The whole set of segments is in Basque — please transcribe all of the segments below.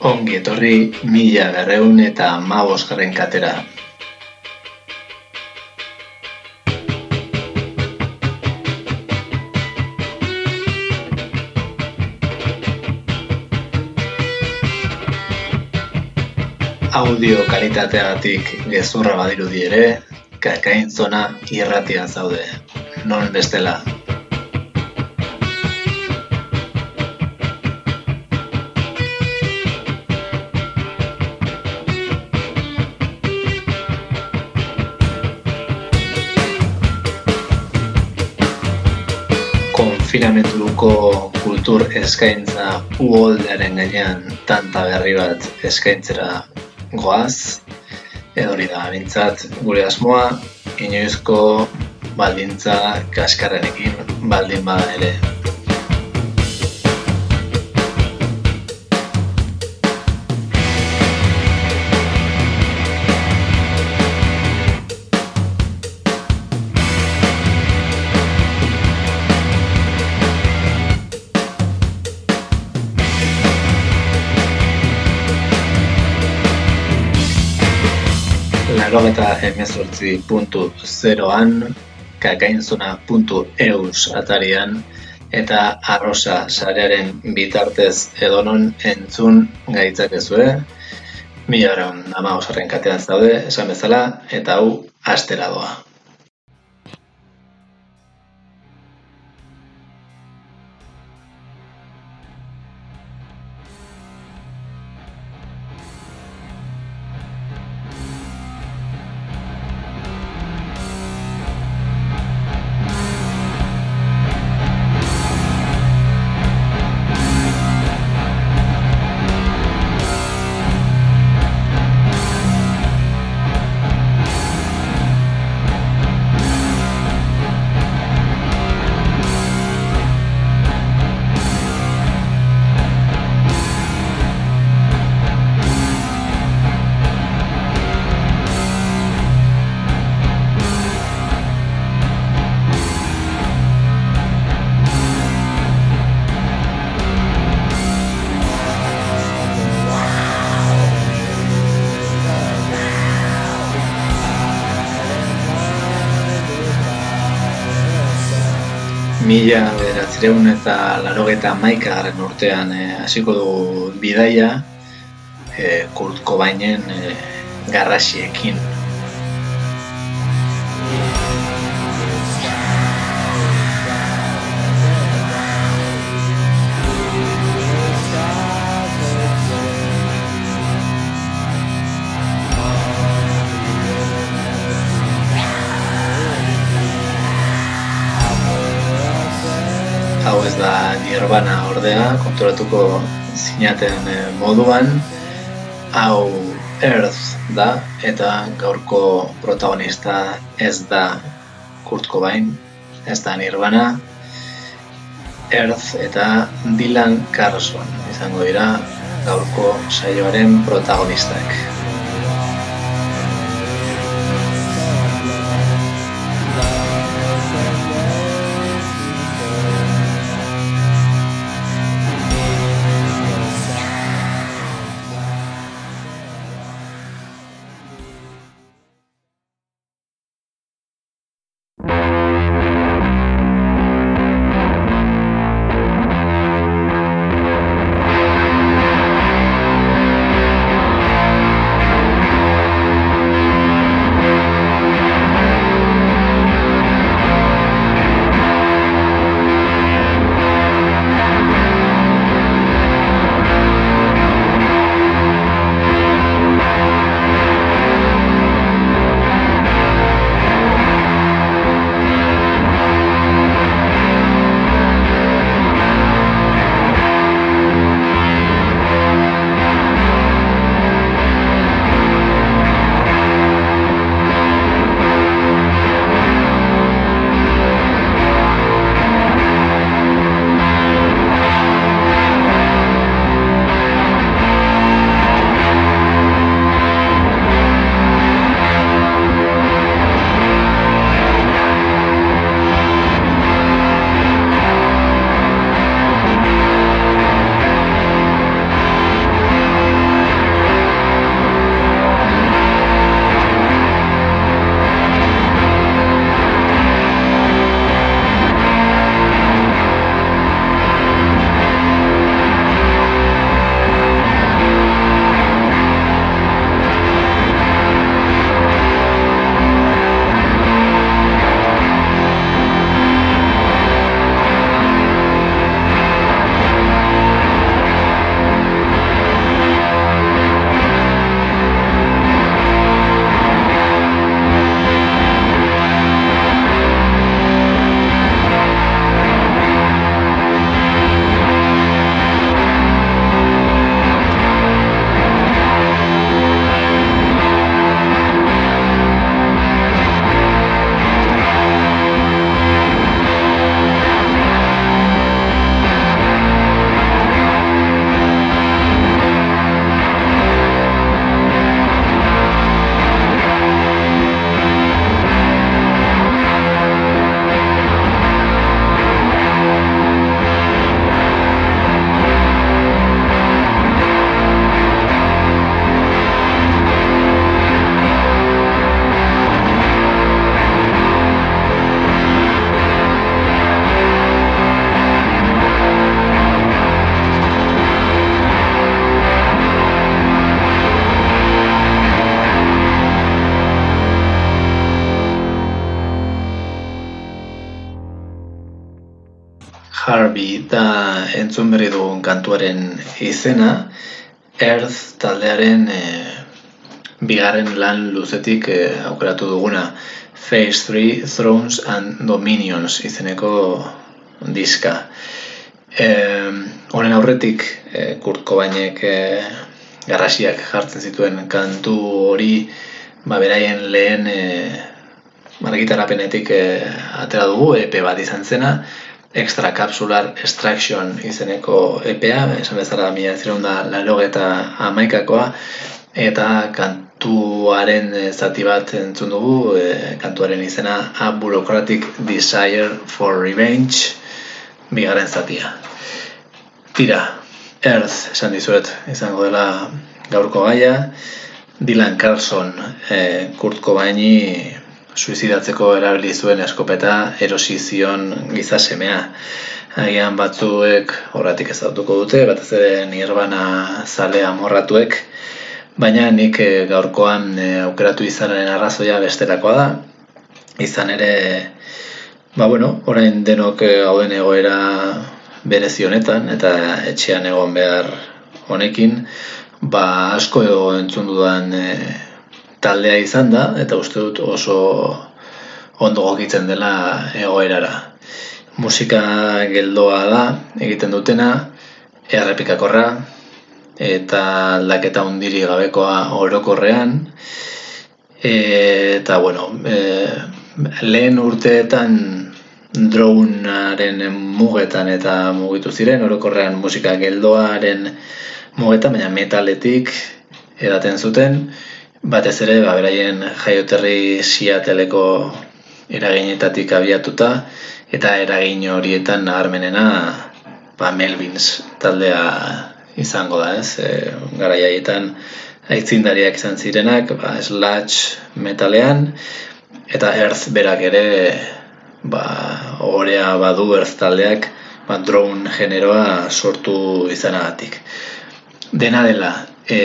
Ongi etorri mila berreun eta mabosgarren katera. Audio kalitateagatik gezurra badirudi ere, kakain zona irratian zaude. Non bestela. Konfinamentuko kultur eskaintza uholdearen gainean tanta berri bat eskaintzera goaz, edo hori da, bintzat, gure asmoa, inoizko baldintza kaskarrenekin baldin bada ere. Laro eta emezortzi puntu zeroan, kakainzona.eus atarian, eta arrosa sarearen bitartez edonon entzun gaitzak ezue, mila horan ama osarren katean zaude, esan bezala, eta hau astera doa. Mila bederatzireun eta larogeta maika garen urtean eh, hasiko du bidaia eh, Kurt Cobainen eh, garrasiekin. Nirvana ordea, konturatuko zinaten eh, moduan, hau Earth da, eta gaurko protagonista ez da Kurt Cobain, ez da Nirvana, Earth eta Dylan Carlson izango dira gaurko saioaren protagonistak. Kantuaren izena, Earth taldearen e, bigarren lan luzetik e, aukeratu duguna Phase 3 Thrones and Dominions izeneko diska. E, honen aurretik e, Kurt Cobainek e, garrasiak jartzen zituen kantu hori ba, beraien lehen e, margitarapenetik e, atera dugu, EP bat izan zena, Extra Capsular Extraction izeneko EPA, esan bezala mila zirunda laro eta amaikakoa, eta kantuaren zati bat entzun dugu, e, kantuaren izena A Bureaucratic Desire for Revenge, bigarren zatia. Tira, Earth esan dizuet izango dela gaurko gaia, Dylan Carlson, e, Kurt Cobaini suizidatzeko erabili zuen eskopeta erosi zion giza semea. Agian batzuek horratik ezautuko dute, batez ere nirbana zalea morratuek, baina nik eh, gaurkoan eh, aukeratu izanaren arrazoia bestelakoa da. Izan ere, ba bueno, orain denok eh, hauen egoera berezi honetan eta etxean egon behar honekin, ba asko entzun dudan taldea izan da, eta uste dut oso ondo gokitzen dela egoerara. Musika geldoa da, egiten dutena, errepikakorra, eta aldaketa undiri gabekoa orokorrean, eta, bueno, e, lehen urteetan dronearen mugetan eta mugitu ziren, orokorrean musika geldoaren mugetan, baina metaletik edaten zuten, Batez ere, ba, beraien jaioterri siateleko eraginetatik abiatuta, eta eragin horietan naharmenena ba, Melvins taldea izango da, ez? E, gara jaietan aitzindariak izan zirenak, ba, Slash metalean, eta Earth berak ere, ba, orea badu Earth taldeak, ba, drone generoa sortu izanagatik. Dena dela, e,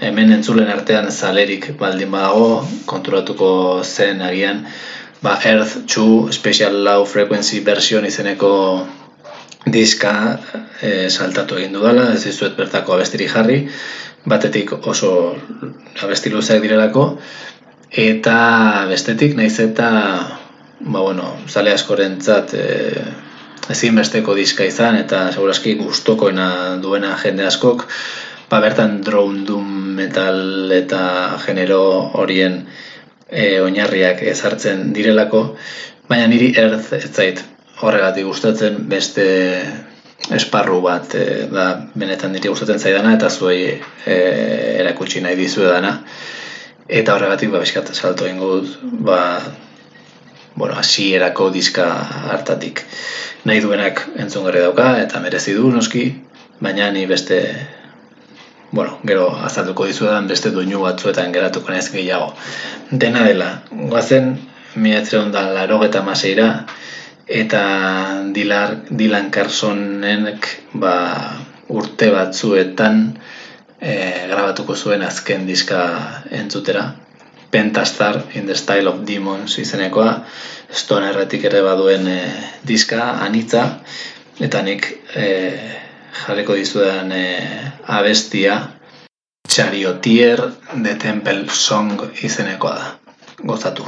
hemen entzulen artean zalerik baldin badago, konturatuko zen agian, ba, Earth 2 Special Low Frequency Version izeneko diska e, saltatu egin dudala, ez dizuet bertako abestiri jarri, batetik oso abesti luzeak direlako, eta bestetik naiz eta ba, bueno, zale askorentzat e, ezinbesteko diska izan, eta seguraski gustokoena duena jende askok, ba, bertan drone doom metal eta genero horien e, oinarriak ezartzen direlako, baina niri erz ez zait horregatik gustatzen beste esparru bat e, da benetan niri gustatzen zaidana eta zuei e, erakutsi nahi dizu dana eta horregatik ba bizkat salto eingo dut ba bueno, hasierako diska hartatik. Nahi duenak entzun dauka eta merezi du noski baina ni beste bueno, gero azalduko dizudan beste duinu batzuetan geratuko naiz gehiago. Dena dela, goazen miatzera ondan laro eta maseira, eta Dilar, Dylan Carsonenek ba, urte batzuetan e, grabatuko zuen azken diska entzutera. Pentastar in the Style of Demons izenekoa, Stone erretik ere baduen e, diska, anitza, eta nik e, jarriko dizudan e, abestia Chariotier de Temple Song izenekoa da. Gozatu.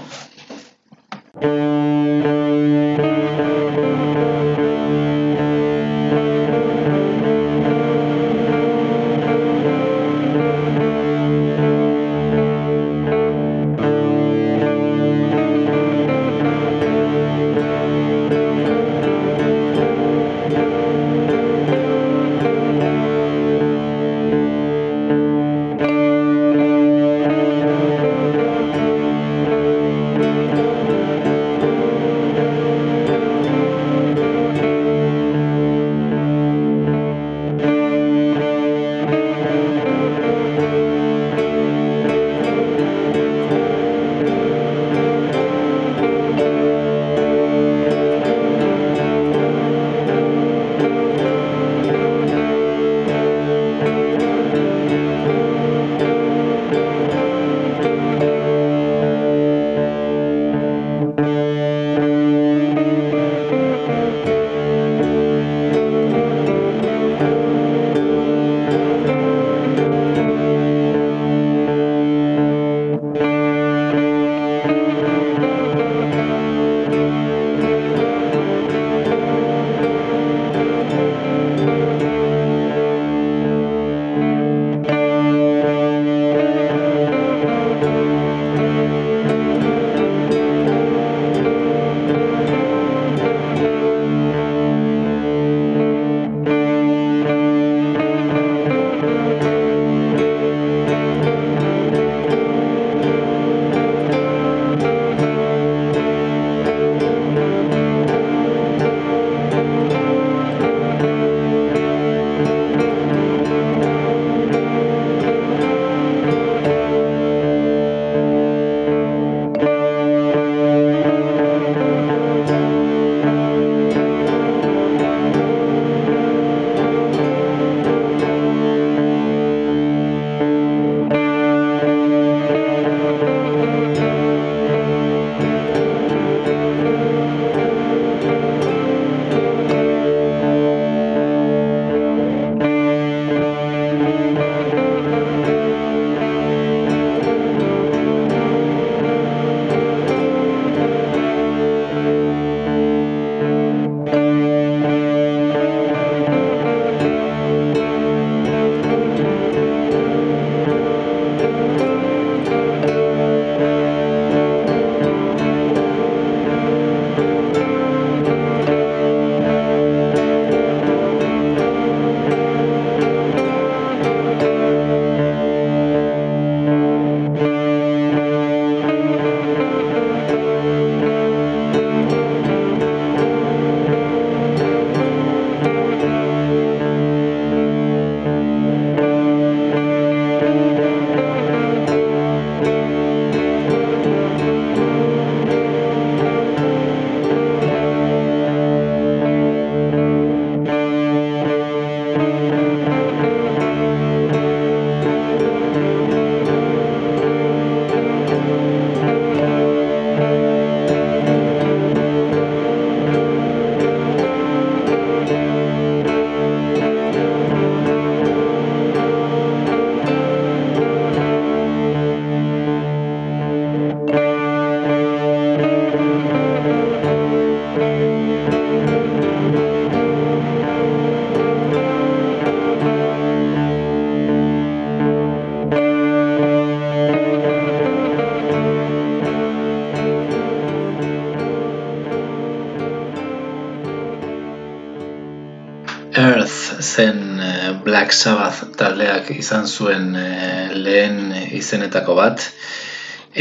Black Sabbath taldeak izan zuen eh, lehen izenetako bat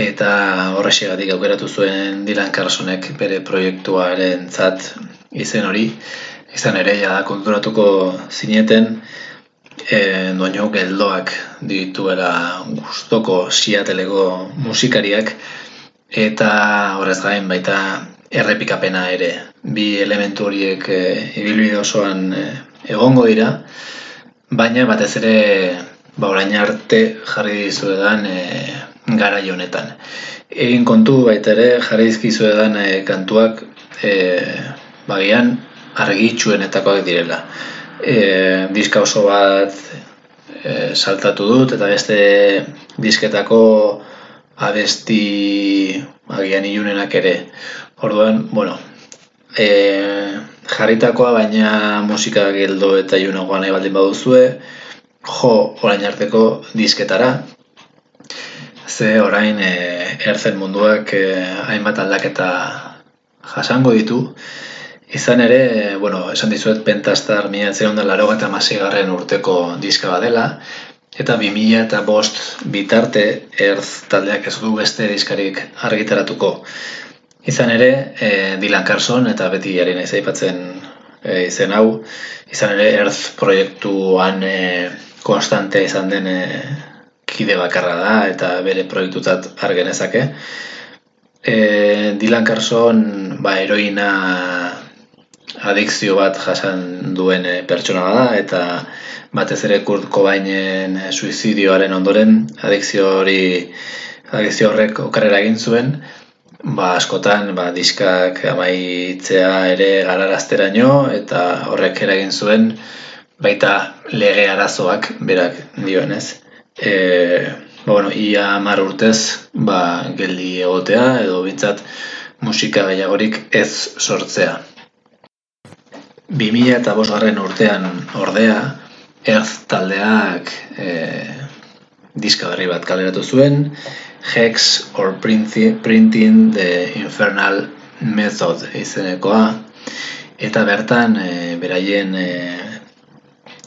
eta horrexegatik aukeratu zuen Dylan Carsonek bere proiektuaren zat izen hori. Izan ere ja konturatuko zineten e, doino geldoak dituela gustoko siateleko musikariak eta horrez gain baita errepikapena ere. Bi elementu horiek e, ibilbide osoan egongo dira, baina batez ere ba orain arte jarri dizuedan e, gara honetan. Egin kontu baita ere jarri dizkizuedan e, kantuak e, bagian argitsuenetakoak direla. E, diska oso bat e, saltatu dut eta beste disketako abesti agian ilunenak ere. Orduan, bueno, e, jarritakoa, baina musika geldo eta junagoa nahi baldin baduzue, jo orain arteko disketara. Ze orain e, erzen munduak e, hainbat aldaketa jasango ditu. Izan ere, bueno, esan dizuet Pentastar mila zeron laro eta garren urteko diska badela, eta bi eta bost bitarte erz taldeak ez du beste diskarik argitaratuko. Izan ere, e, Dylan Carson eta beti jari nahi zaipatzen e, izen hau, izan ere Earth proiektuan e, konstantea izan den e, kide bakarra da eta bere proiektutat argenezake. E, Dylan Carson ba, heroina adikzio bat jasan duen pertsona da eta batez ere Kurt Cobainen suizidioaren ondoren adikzio hori adikzio horrek okarrera egin zuen ba, askotan ba, diskak amaitzea ere galarazteraino eta horrek eragin zuen baita lege arazoak berak dioenez. E, ba, bueno, ia mar urtez ba, geldi egotea edo bintzat musika gehiagorik ez sortzea. 2000 eta bosgarren urtean ordea, Earth taldeak e, diska berri bat kaleratu zuen, Hex or Printing the Infernal Method izenekoa, eta bertan e, beraien e,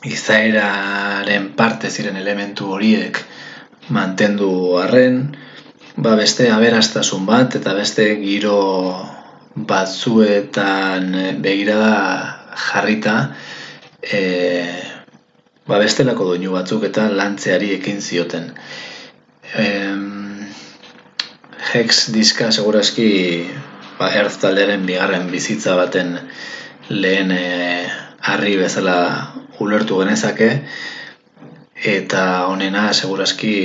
izaeraren parte ziren elementu horiek mantendu arren, ba beste aberastasun bat eta beste giro batzuetan begirada jarrita e, ba bestelako doinu batzuk eta lantzeari ekin zioten. Em, Hex diska segurazki ba, Earth taldearen bigarren bizitza baten lehen e, harri bezala ulertu genezake eta honena segurazki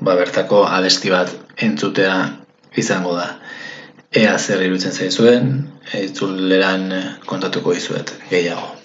ba, bertako abesti bat entzutea izango da. Ea zer irutzen zaizuen, eitzuleran kontatuko izuet gehiago.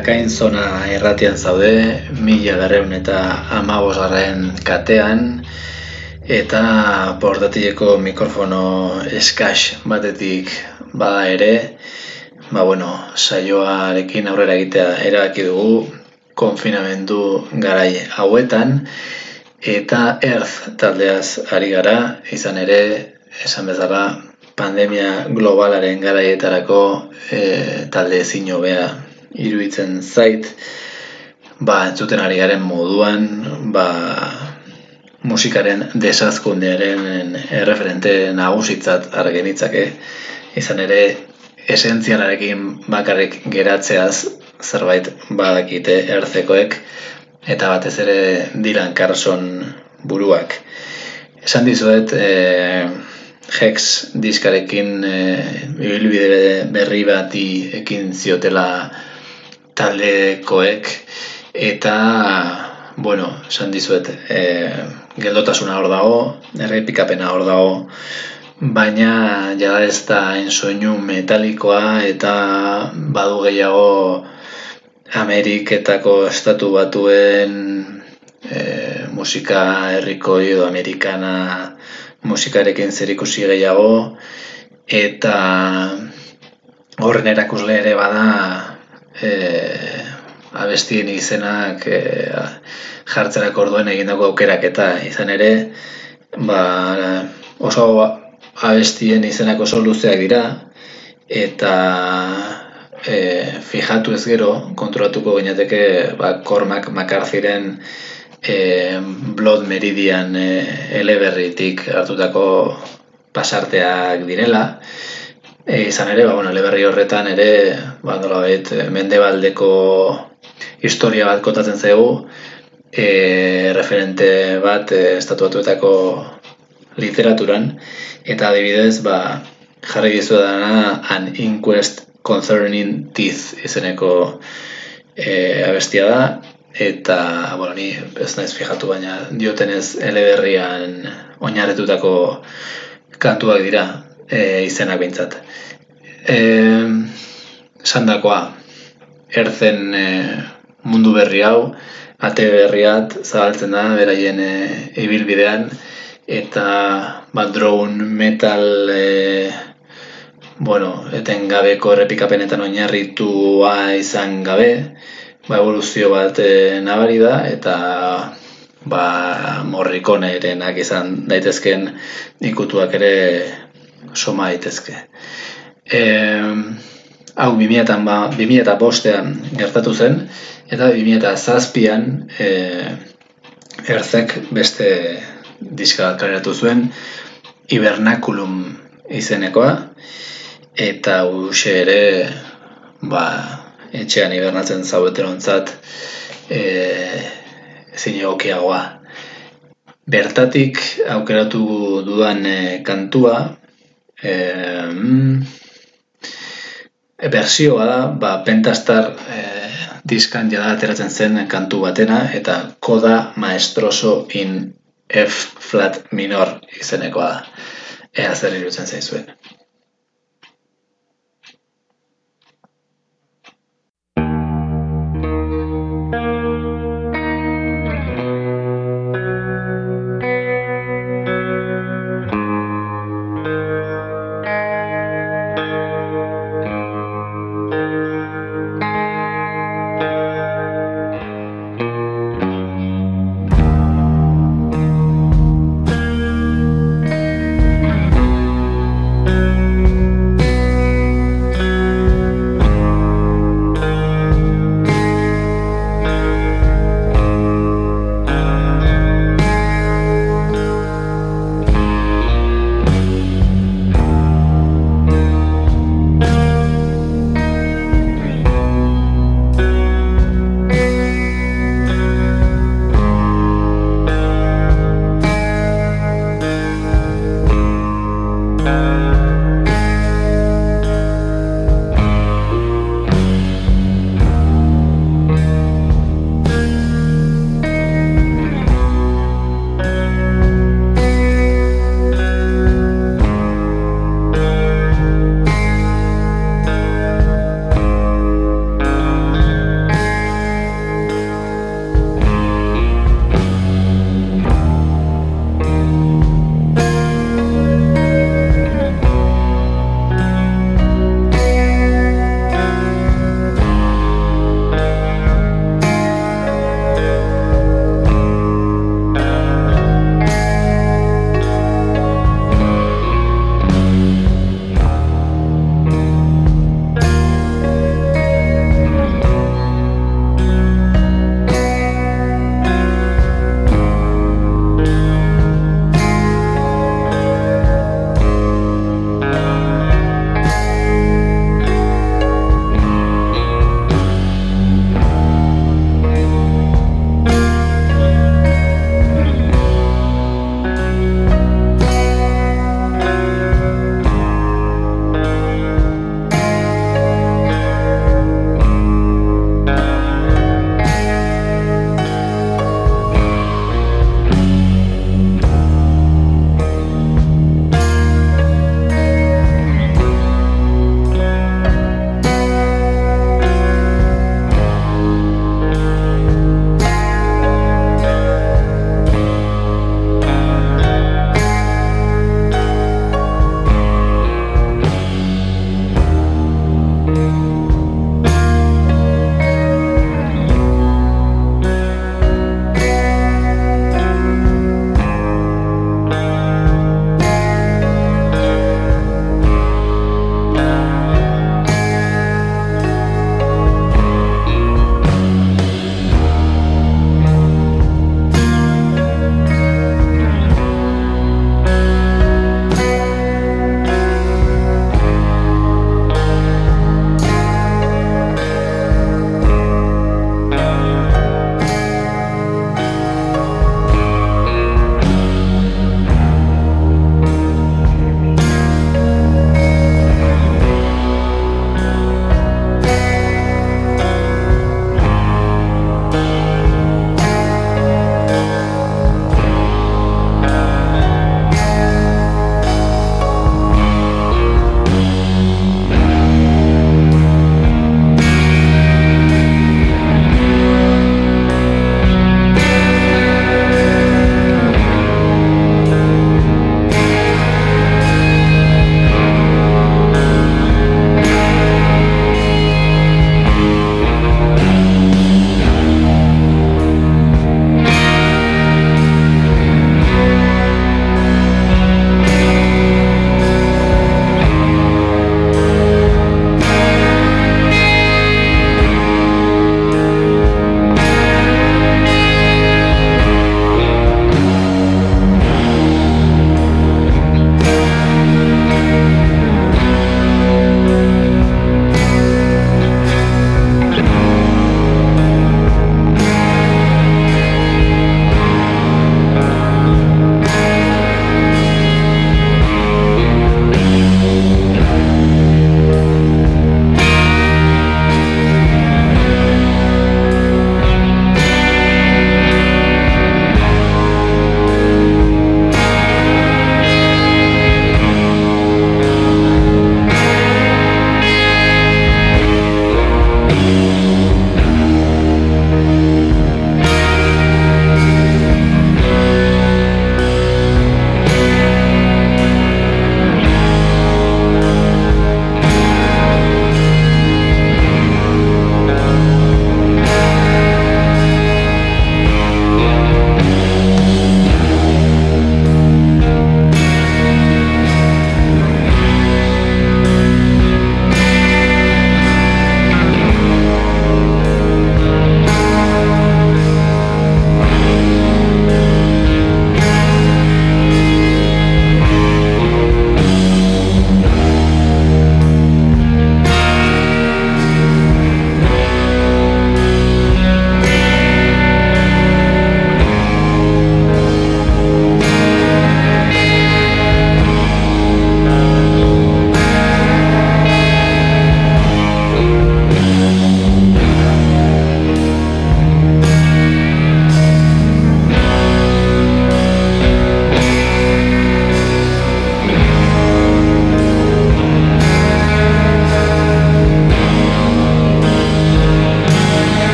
Kakain zona erratian zaude, mila berreun eta amabosgarren katean, eta portatileko mikrofono eskax batetik bada ere, ba bueno, saioarekin aurrera egitea erabaki dugu, konfinamendu garai hauetan, eta erz taldeaz ari gara, izan ere, esan bezala, pandemia globalaren garaietarako e, talde ezin hobea iruditzen zait, ba, entzuten ari garen moduan, ba, musikaren desazkundearen erreferente nagusitzat argenitzake, izan ere, esentzialarekin bakarrik geratzeaz zerbait badakite erzekoek, eta batez ere Dylan Carson buruak. Esan dizuet, e, Hex diskarekin e, berri bati ekin ziotela taldekoek eta bueno, esan dizuet e, geldotasuna hor dago errepikapena hor dago baina jada ez da ensoinu metalikoa eta badu gehiago Ameriketako estatu batuen e, musika herriko edo amerikana musikarekin zer ikusi gehiago eta horren erakusle ere bada e, abestien izenak e, jartzerak orduen egindako aukerak eta izan ere ba, oso abestien izenak oso luzeak dira eta e, fijatu ez gero kontrolatuko gainateke ba, kormak makarziren e, Blood Meridian e, eleberritik hartutako pasarteak direla E, izan ere, ba, bueno, leberri horretan ere, ba, nola bet, mendebaldeko historia bat kotatzen zegu, e, referente bat e, estatuatuetako literaturan, eta adibidez, ba, jarri gizu dana, an inquest concerning teeth izeneko e, abestia da, eta, bueno, ni ez naiz fijatu baina diotenez eleberrian oinarretutako kantuak dira, e, izenak bintzat. E, sandakoa, erzen e, mundu berri hau, ate berriat zabaltzen da, beraien e, ibilbidean, eta bat drone metal e, bueno, eten gabeko errepikapenetan oinarritua izan gabe, ba, evoluzio bat e, nabari da, eta ba, morrikonerenak izan daitezken ikutuak ere soma daitezke. E, hau 2000 ba, 2000 bostean gertatu zen, eta 2000 zazpian e, erzek beste diska kareratu zuen, hibernakulum izenekoa, eta huxe ere ba, etxean hibernatzen zaueterontzat e, ezin egokiagoa. Bertatik aukeratu dudan e, kantua, e, bersioa da, ba, Pentastar e, diskan jada ateratzen zen kantu batena, eta koda maestroso in F flat minor izenekoa da. Ea zer irutzen zaizuen.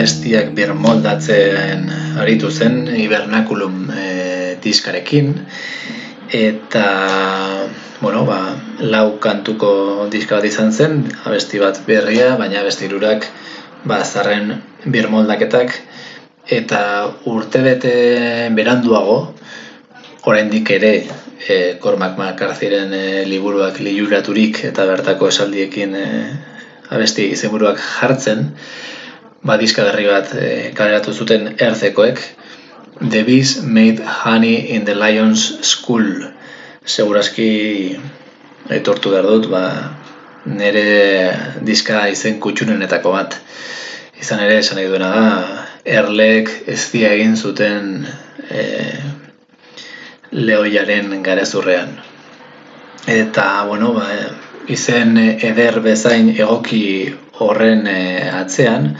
Abestiak birmoldatzen aritu zen hibernakulum e, diskarekin. Eta bueno, ba, lau kantuko diska bat izan zen, abesti bat berria, baina abesti irurak ba, zarren birmoldaketak eta urte bete beranduago oraindik ere e, Cormac McCarthyren e, liburuak liuraturik eta bertako esaldiekin e, abesti izenburuak jartzen, ba diska berri bat e, kaleratu zuten erzekoek, The Bees Made Honey in the Lions School. Segurazki etortu behar dut, ba, nire diska izen kutxunenetako bat. Izan ere, esan nahi duena da, erlek ez egin zuten e, lehoiaren garezurrean. Eta, bueno, ba, izen eder bezain egoki horren e, atzean,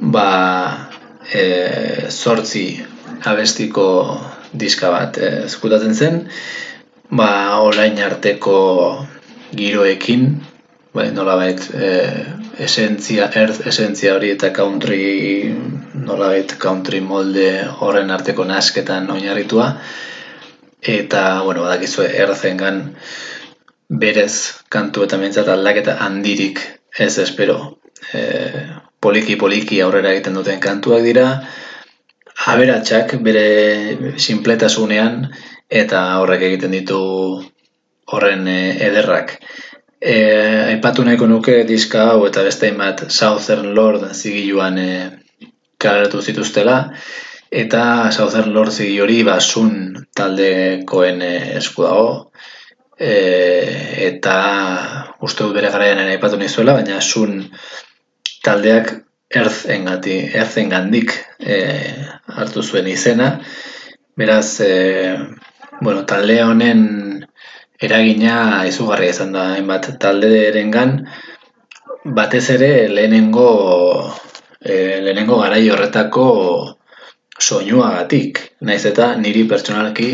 ba, e, sortzi abestiko diska bat e, zukutatzen zen, ba, orain arteko giroekin, bai, nolabait, e, esentzia, earth esentzia hori eta country, nolabait, country molde horren arteko nasketan oinarritua, eta, bueno, badakizue, erzengan, berez kantu eta mentzat aldaketa handirik ez espero. E, poliki poliki aurrera egiten duten kantuak dira, aberatsak bere sinpletasunean eta horrek egiten ditu horren e, ederrak. E, aipatu nahiko nuke diska hau eta beste bat Southern Lord zigiluan e, kaleratu zituztela. Eta Southern Lord zigi hori basun taldekoen esku dago. E, eta uste dut bere garaian ere aipatu nizuela, baina sun taldeak erzen gati, erzen gandik e, hartu zuen izena. Beraz, e, bueno, talde honen eragina izugarria izan da, hainbat talde erengan, batez ere lehenengo, e, lehenengo garai horretako soinuagatik. Naiz eta niri pertsonalki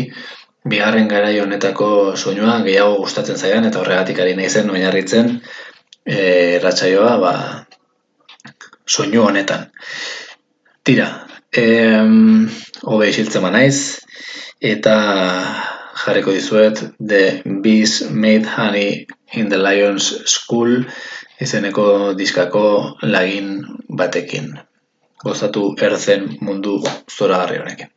bigarren garai honetako soinua gehiago gustatzen zaidan eta horregatik ari naizen oinarritzen eh ratsaioa ba soinu honetan. Tira, em hobe isiltzen naiz eta jarriko dizuet The Bees Made Honey in the Lions School izeneko diskako lagin batekin. Gozatu erzen mundu zoragarri honekin.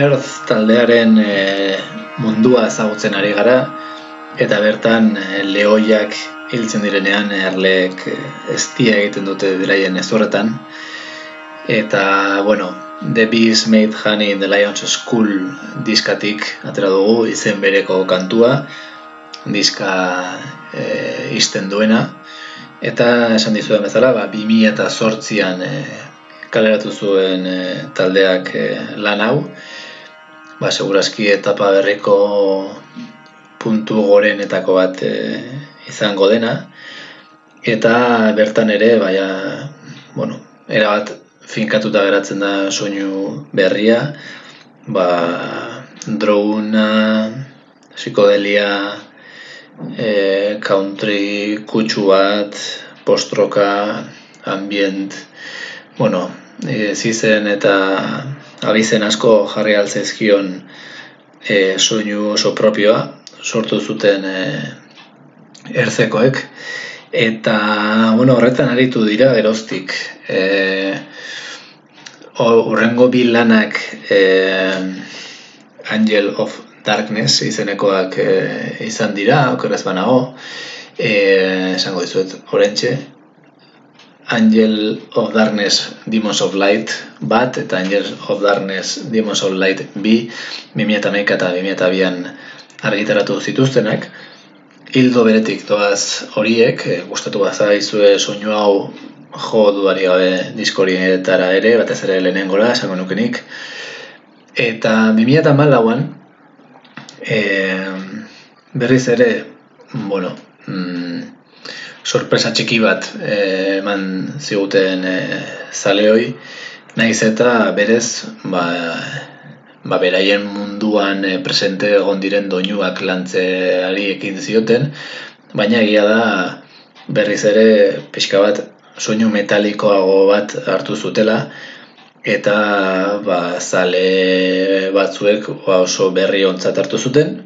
Earth taldearen e, mundua ezagutzen ari gara eta bertan e, lehoiak hiltzen direnean erleek e, eztia egiten dute beraien ezorretan eta bueno The Beast Made Honey in the Lions School diskatik atera dugu izen bereko kantua diska e, izten duena. Eta esan dizuen bezala ba, 2000 eta sortzian e, kaleratu zuen e, taldeak e, lan hau ba, segurazki etapa berriko puntu gorenetako bat e, izango dena. Eta bertan ere baia bueno, erabat finkatuta geratzen da soinu berria. Ba, drona psikodelia e, country kutsu bat postroka ambient. Bueno, e, zizen eta abizen asko jarri altzaizkion e, soinu oso propioa sortu zuten e, erzekoek eta bueno, horretan aritu dira geroztik e, urrengo bil lanak e, Angel of Darkness izenekoak e, izan dira, okeraz banago. E, esango dizuet orentxe Angel of Darkness Demons of Light bat eta Angel of Darkness Demons of Light bi 2008 eta 2002an argitaratu zituztenak. Hildo beretik doaz horiek e, gustatu bazaizue soinu hau jo duari gabe diskorietara ere batez ere lehenengora esango nukenik eta 2008an e, berriz ere bueno, mm, sorpresa txiki bat eh, eman ziguten e, zaleoi, naiz eta berez, ba, ba beraien munduan e, presente egon diren doinuak lantzeari ekin zioten, baina egia da berriz ere pixka bat soinu metalikoago bat hartu zutela, eta ba, zale batzuek ba, oso berri ontzat hartu zuten,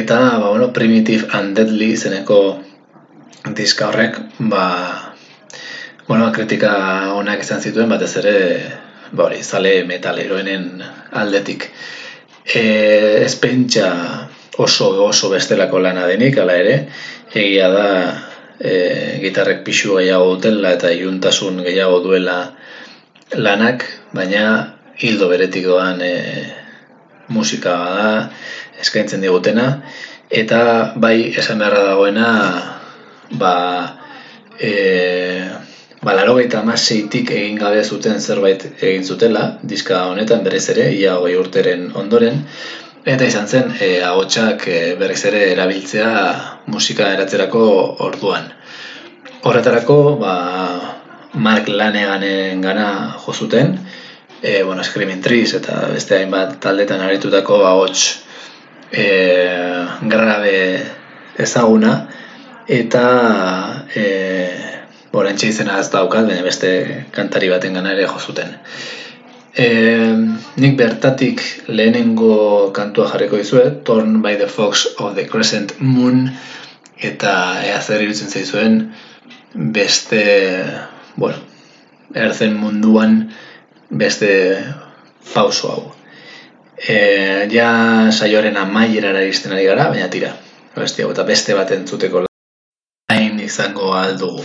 eta ba, bueno, Primitive and Deadly zeneko diska horrek, ba, bueno, kritika onak izan zituen, batez ere, ba hori, zale metaleroenen aldetik. E, ez pentsa oso oso bestelako lana denik, ala ere, egia da e, gitarrek pixu gehiago dutela eta iuntasun gehiago duela lanak, baina hildo beretik doan e, musika da, eskaintzen digutena, eta bai esan beharra dagoena ba, e, ba laro egin gabe zuten zerbait egin zutela, diska honetan berez ere, ia hogei urteren ondoren, eta izan zen, e, ahotsak e, berriz ere erabiltzea musika eratzerako orduan. Horretarako, ba, Mark Laneganen gana jo zuten, e, bueno, Screaming Trees eta beste hainbat taldetan aritutako ahots e, grabe ezaguna, eta e, borantxe izena ez daukat, baina beste kantari baten gana ere jo zuten. E, nik bertatik lehenengo kantua jarriko dizuet, Torn by the Fox of the Crescent Moon, eta ea zer irutzen zaizuen beste, bueno, erzen munduan beste pauso hau. E, ja saioaren amaierara izten ari gara, baina tira, beste, beste bat entzuteko izango aldugu.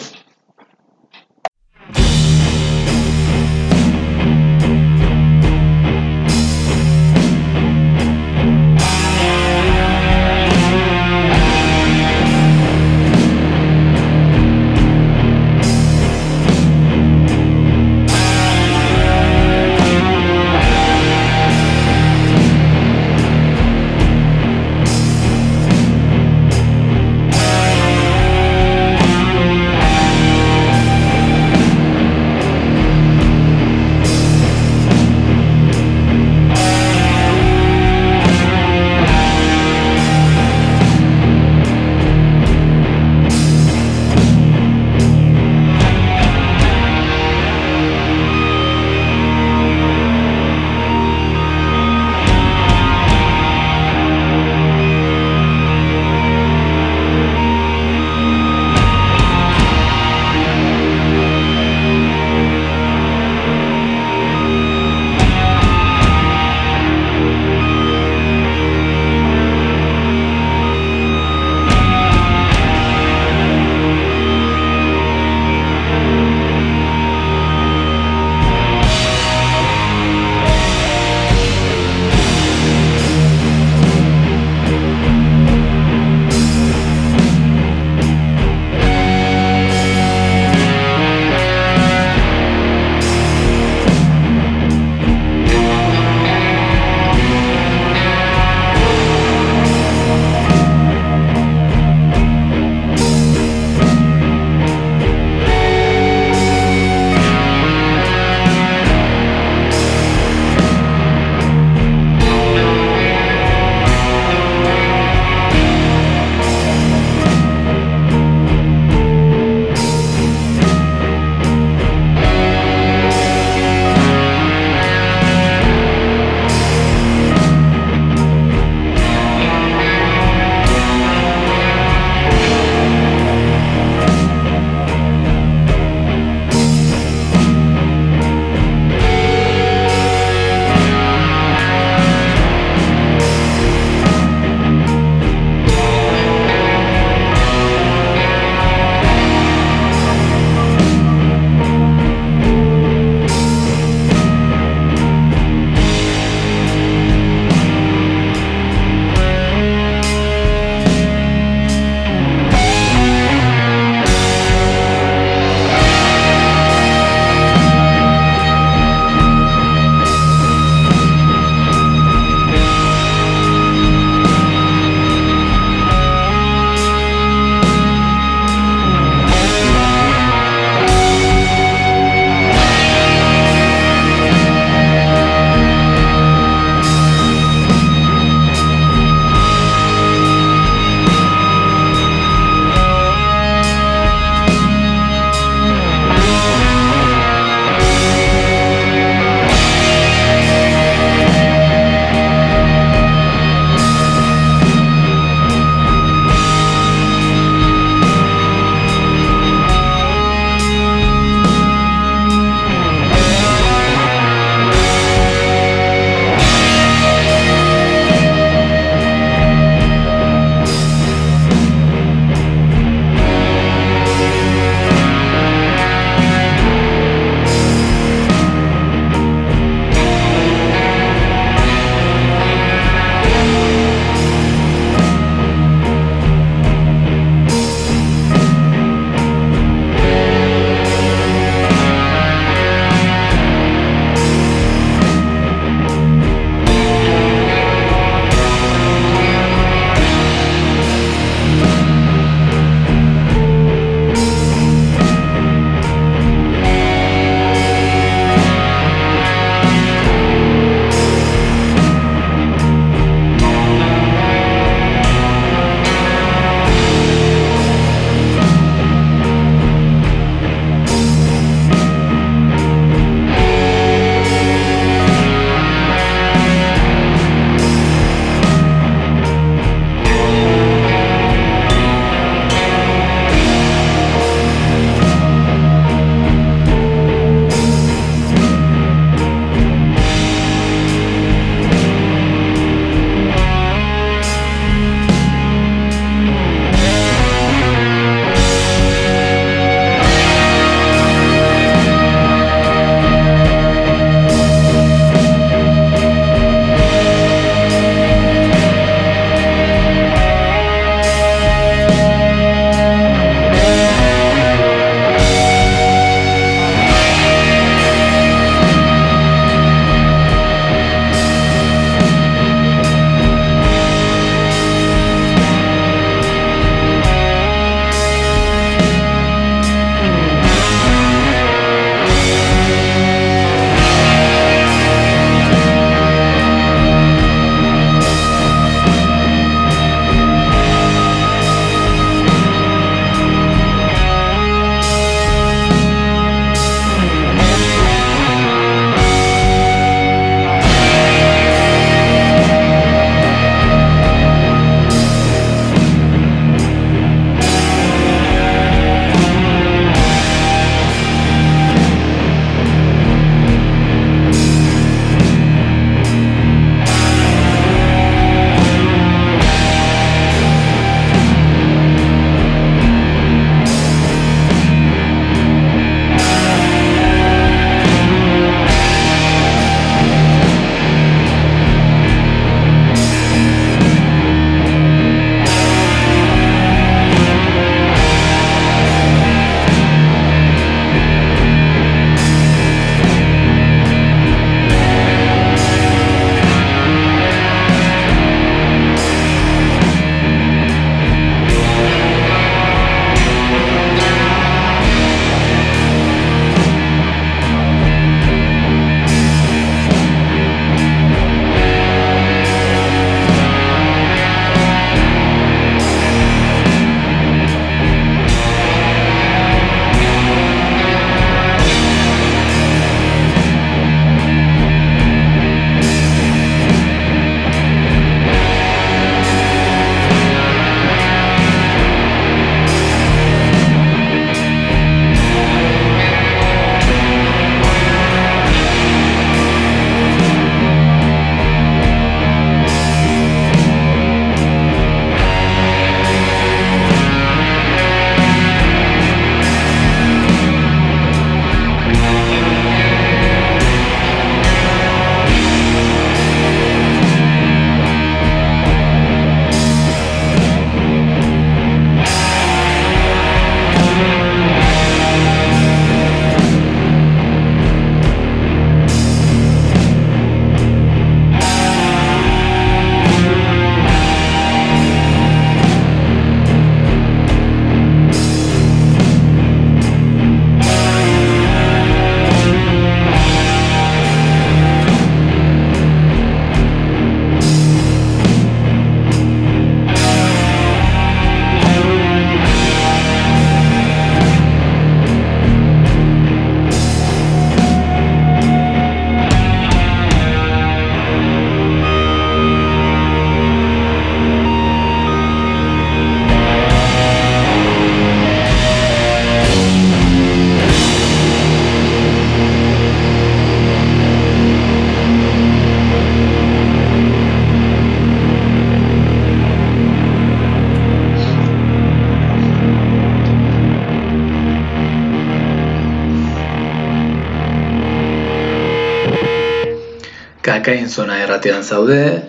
Kakain zona erratean zaude,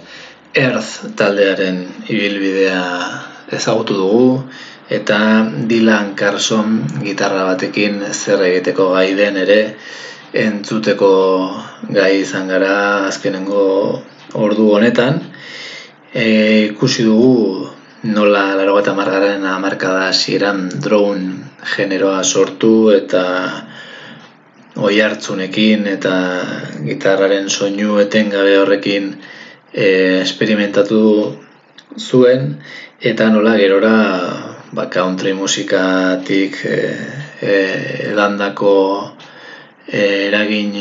Earth taldearen ibilbidea ezagutu dugu, eta Dylan Carson gitarra batekin zer egiteko gai den ere entzuteko gai izan gara azkenengo ordu honetan. E, ikusi dugu nola laro bat amargaren amarkada ziren drone generoa sortu eta oi hartzunekin eta gitarraren soinu etengabe horrekin e, esperimentatu zuen. Eta nola gerora ba, country musikatik e, e, edandako e, eragin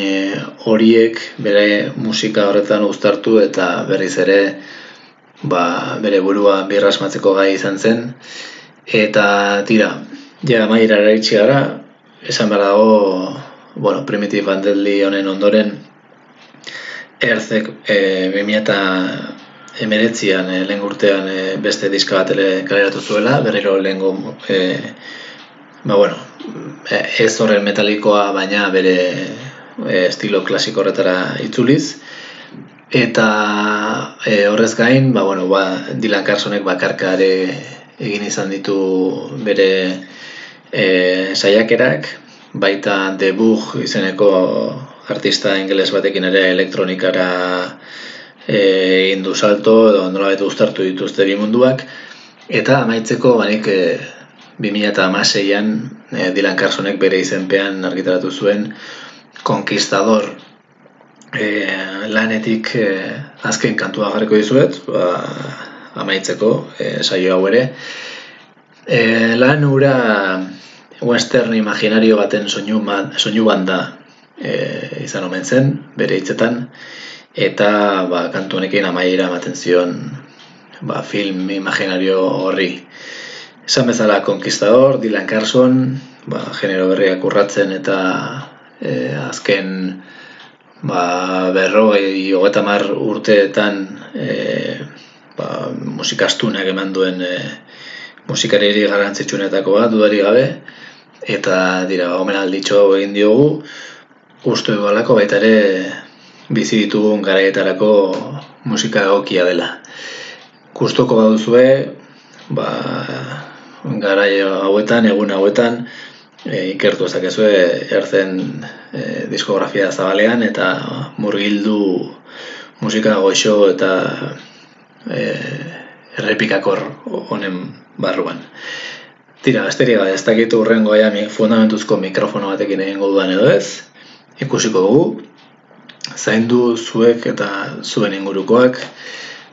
horiek bere musika horretan uztartu eta berriz ere ba, bere burua birrasmatzeko gai izan zen. Eta tira, ja maira eraitsi gara esan behar dago bueno, Primitive Bandeli honen ondoren Erzek e, 2000 emeretzian, e, lehen urtean e, beste diska bat kaleratu zuela, berriro lehen e, ba, bueno, e, ez horren metalikoa, baina bere e, estilo klasiko horretara itzuliz. Eta e, horrez gain, ba, bueno, ba, Dylan Carsonek bakarkare egin izan ditu bere e, saiakerak, baita debug izeneko artista ingeles batekin ere elektronikara e, indu salto edo nola betu ustartu dituzte bi munduak. Eta amaitzeko banik e, 2006an e, Dylan Carsonek bere izenpean argitaratu zuen Conquistador. E, lanetik e, azken kantua jarriko dizuet ba, amaitzeko e, saio hau ere. E, lan ura western imaginario baten soinu, soinu banda e, izan omen zen, bere hitzetan, eta ba, kantu honekin amaiera ematen zion ba, film imaginario horri. Esan bezala Conquistador, Dylan Carson, ba, genero berriak urratzen eta e, azken ba, berroi hogeta mar urteetan e, ba, musikastunak eman duen e, musikariri garrantzitsunetako bat, dudari gabe, eta dira omen alditxo egin diogu uste dualako baita ere bizi ditugun garaietarako musika egokia dela gustoko baduzue ba garai hauetan egun hauetan e, ikertu ezakezue erzen e, diskografia zabalean eta murgildu musika goxo eta e, errepikakor honen barruan. Tira, besterik gabe, ez dakit urrengo aia fundamentuzko mikrofono batekin egingo dudan edo ez. Ikusiko dugu, zaindu zuek eta zuen ingurukoak,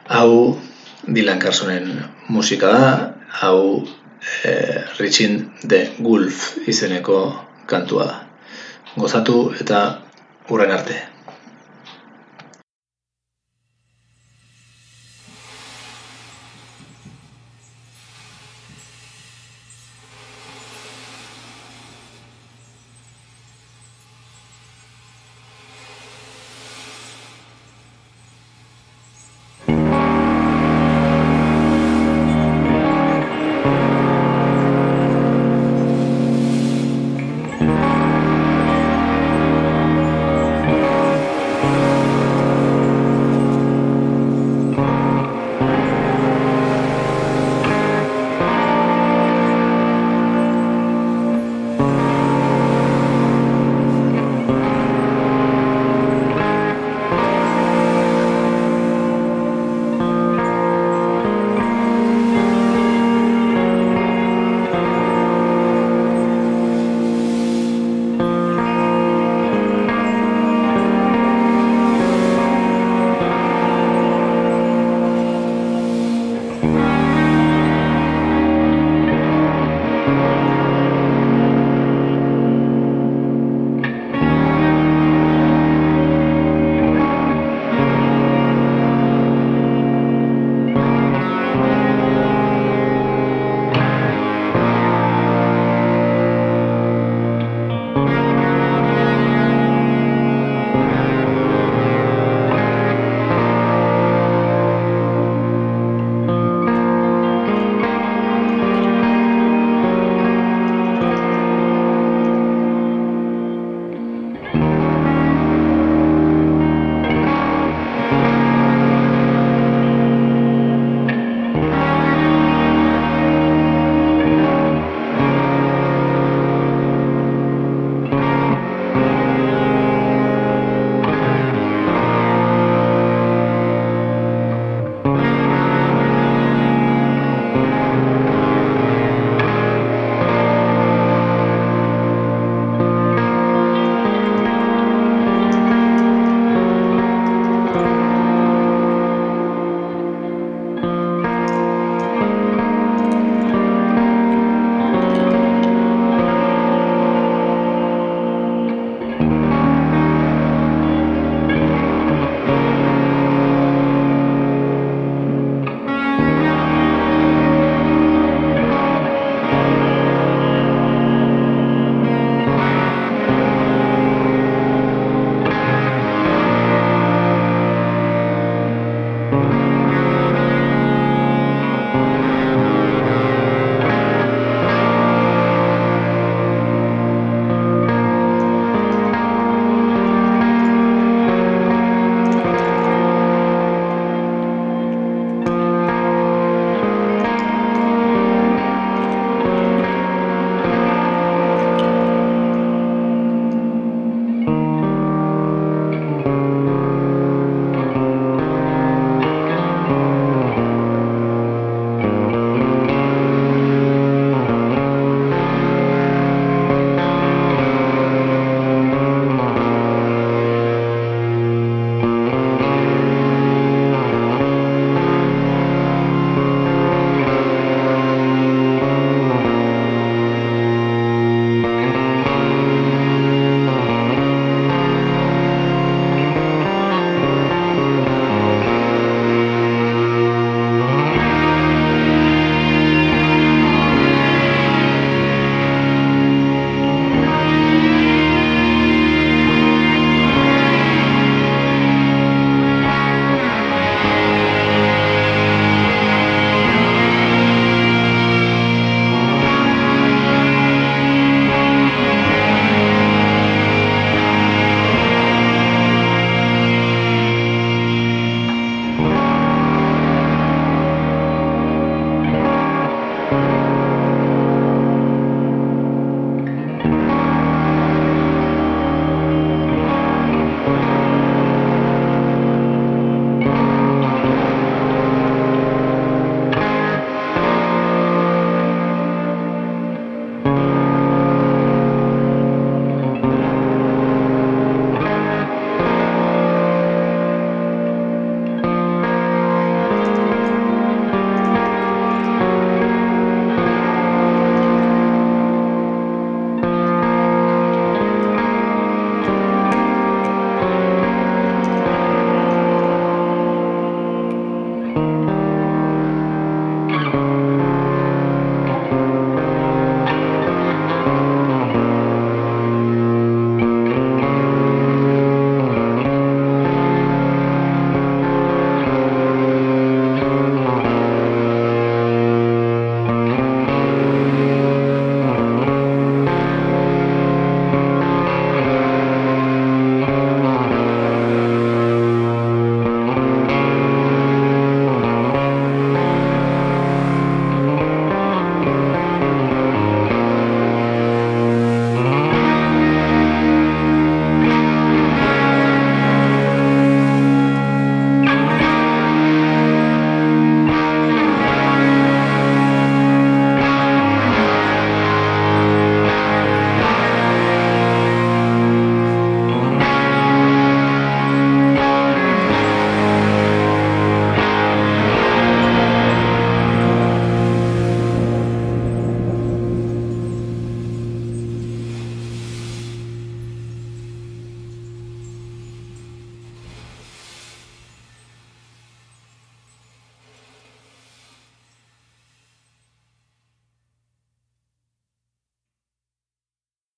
hau Dylan Carsonen musika da, hau e, Richin de Gulf izeneko kantua da. Gozatu eta urren arte.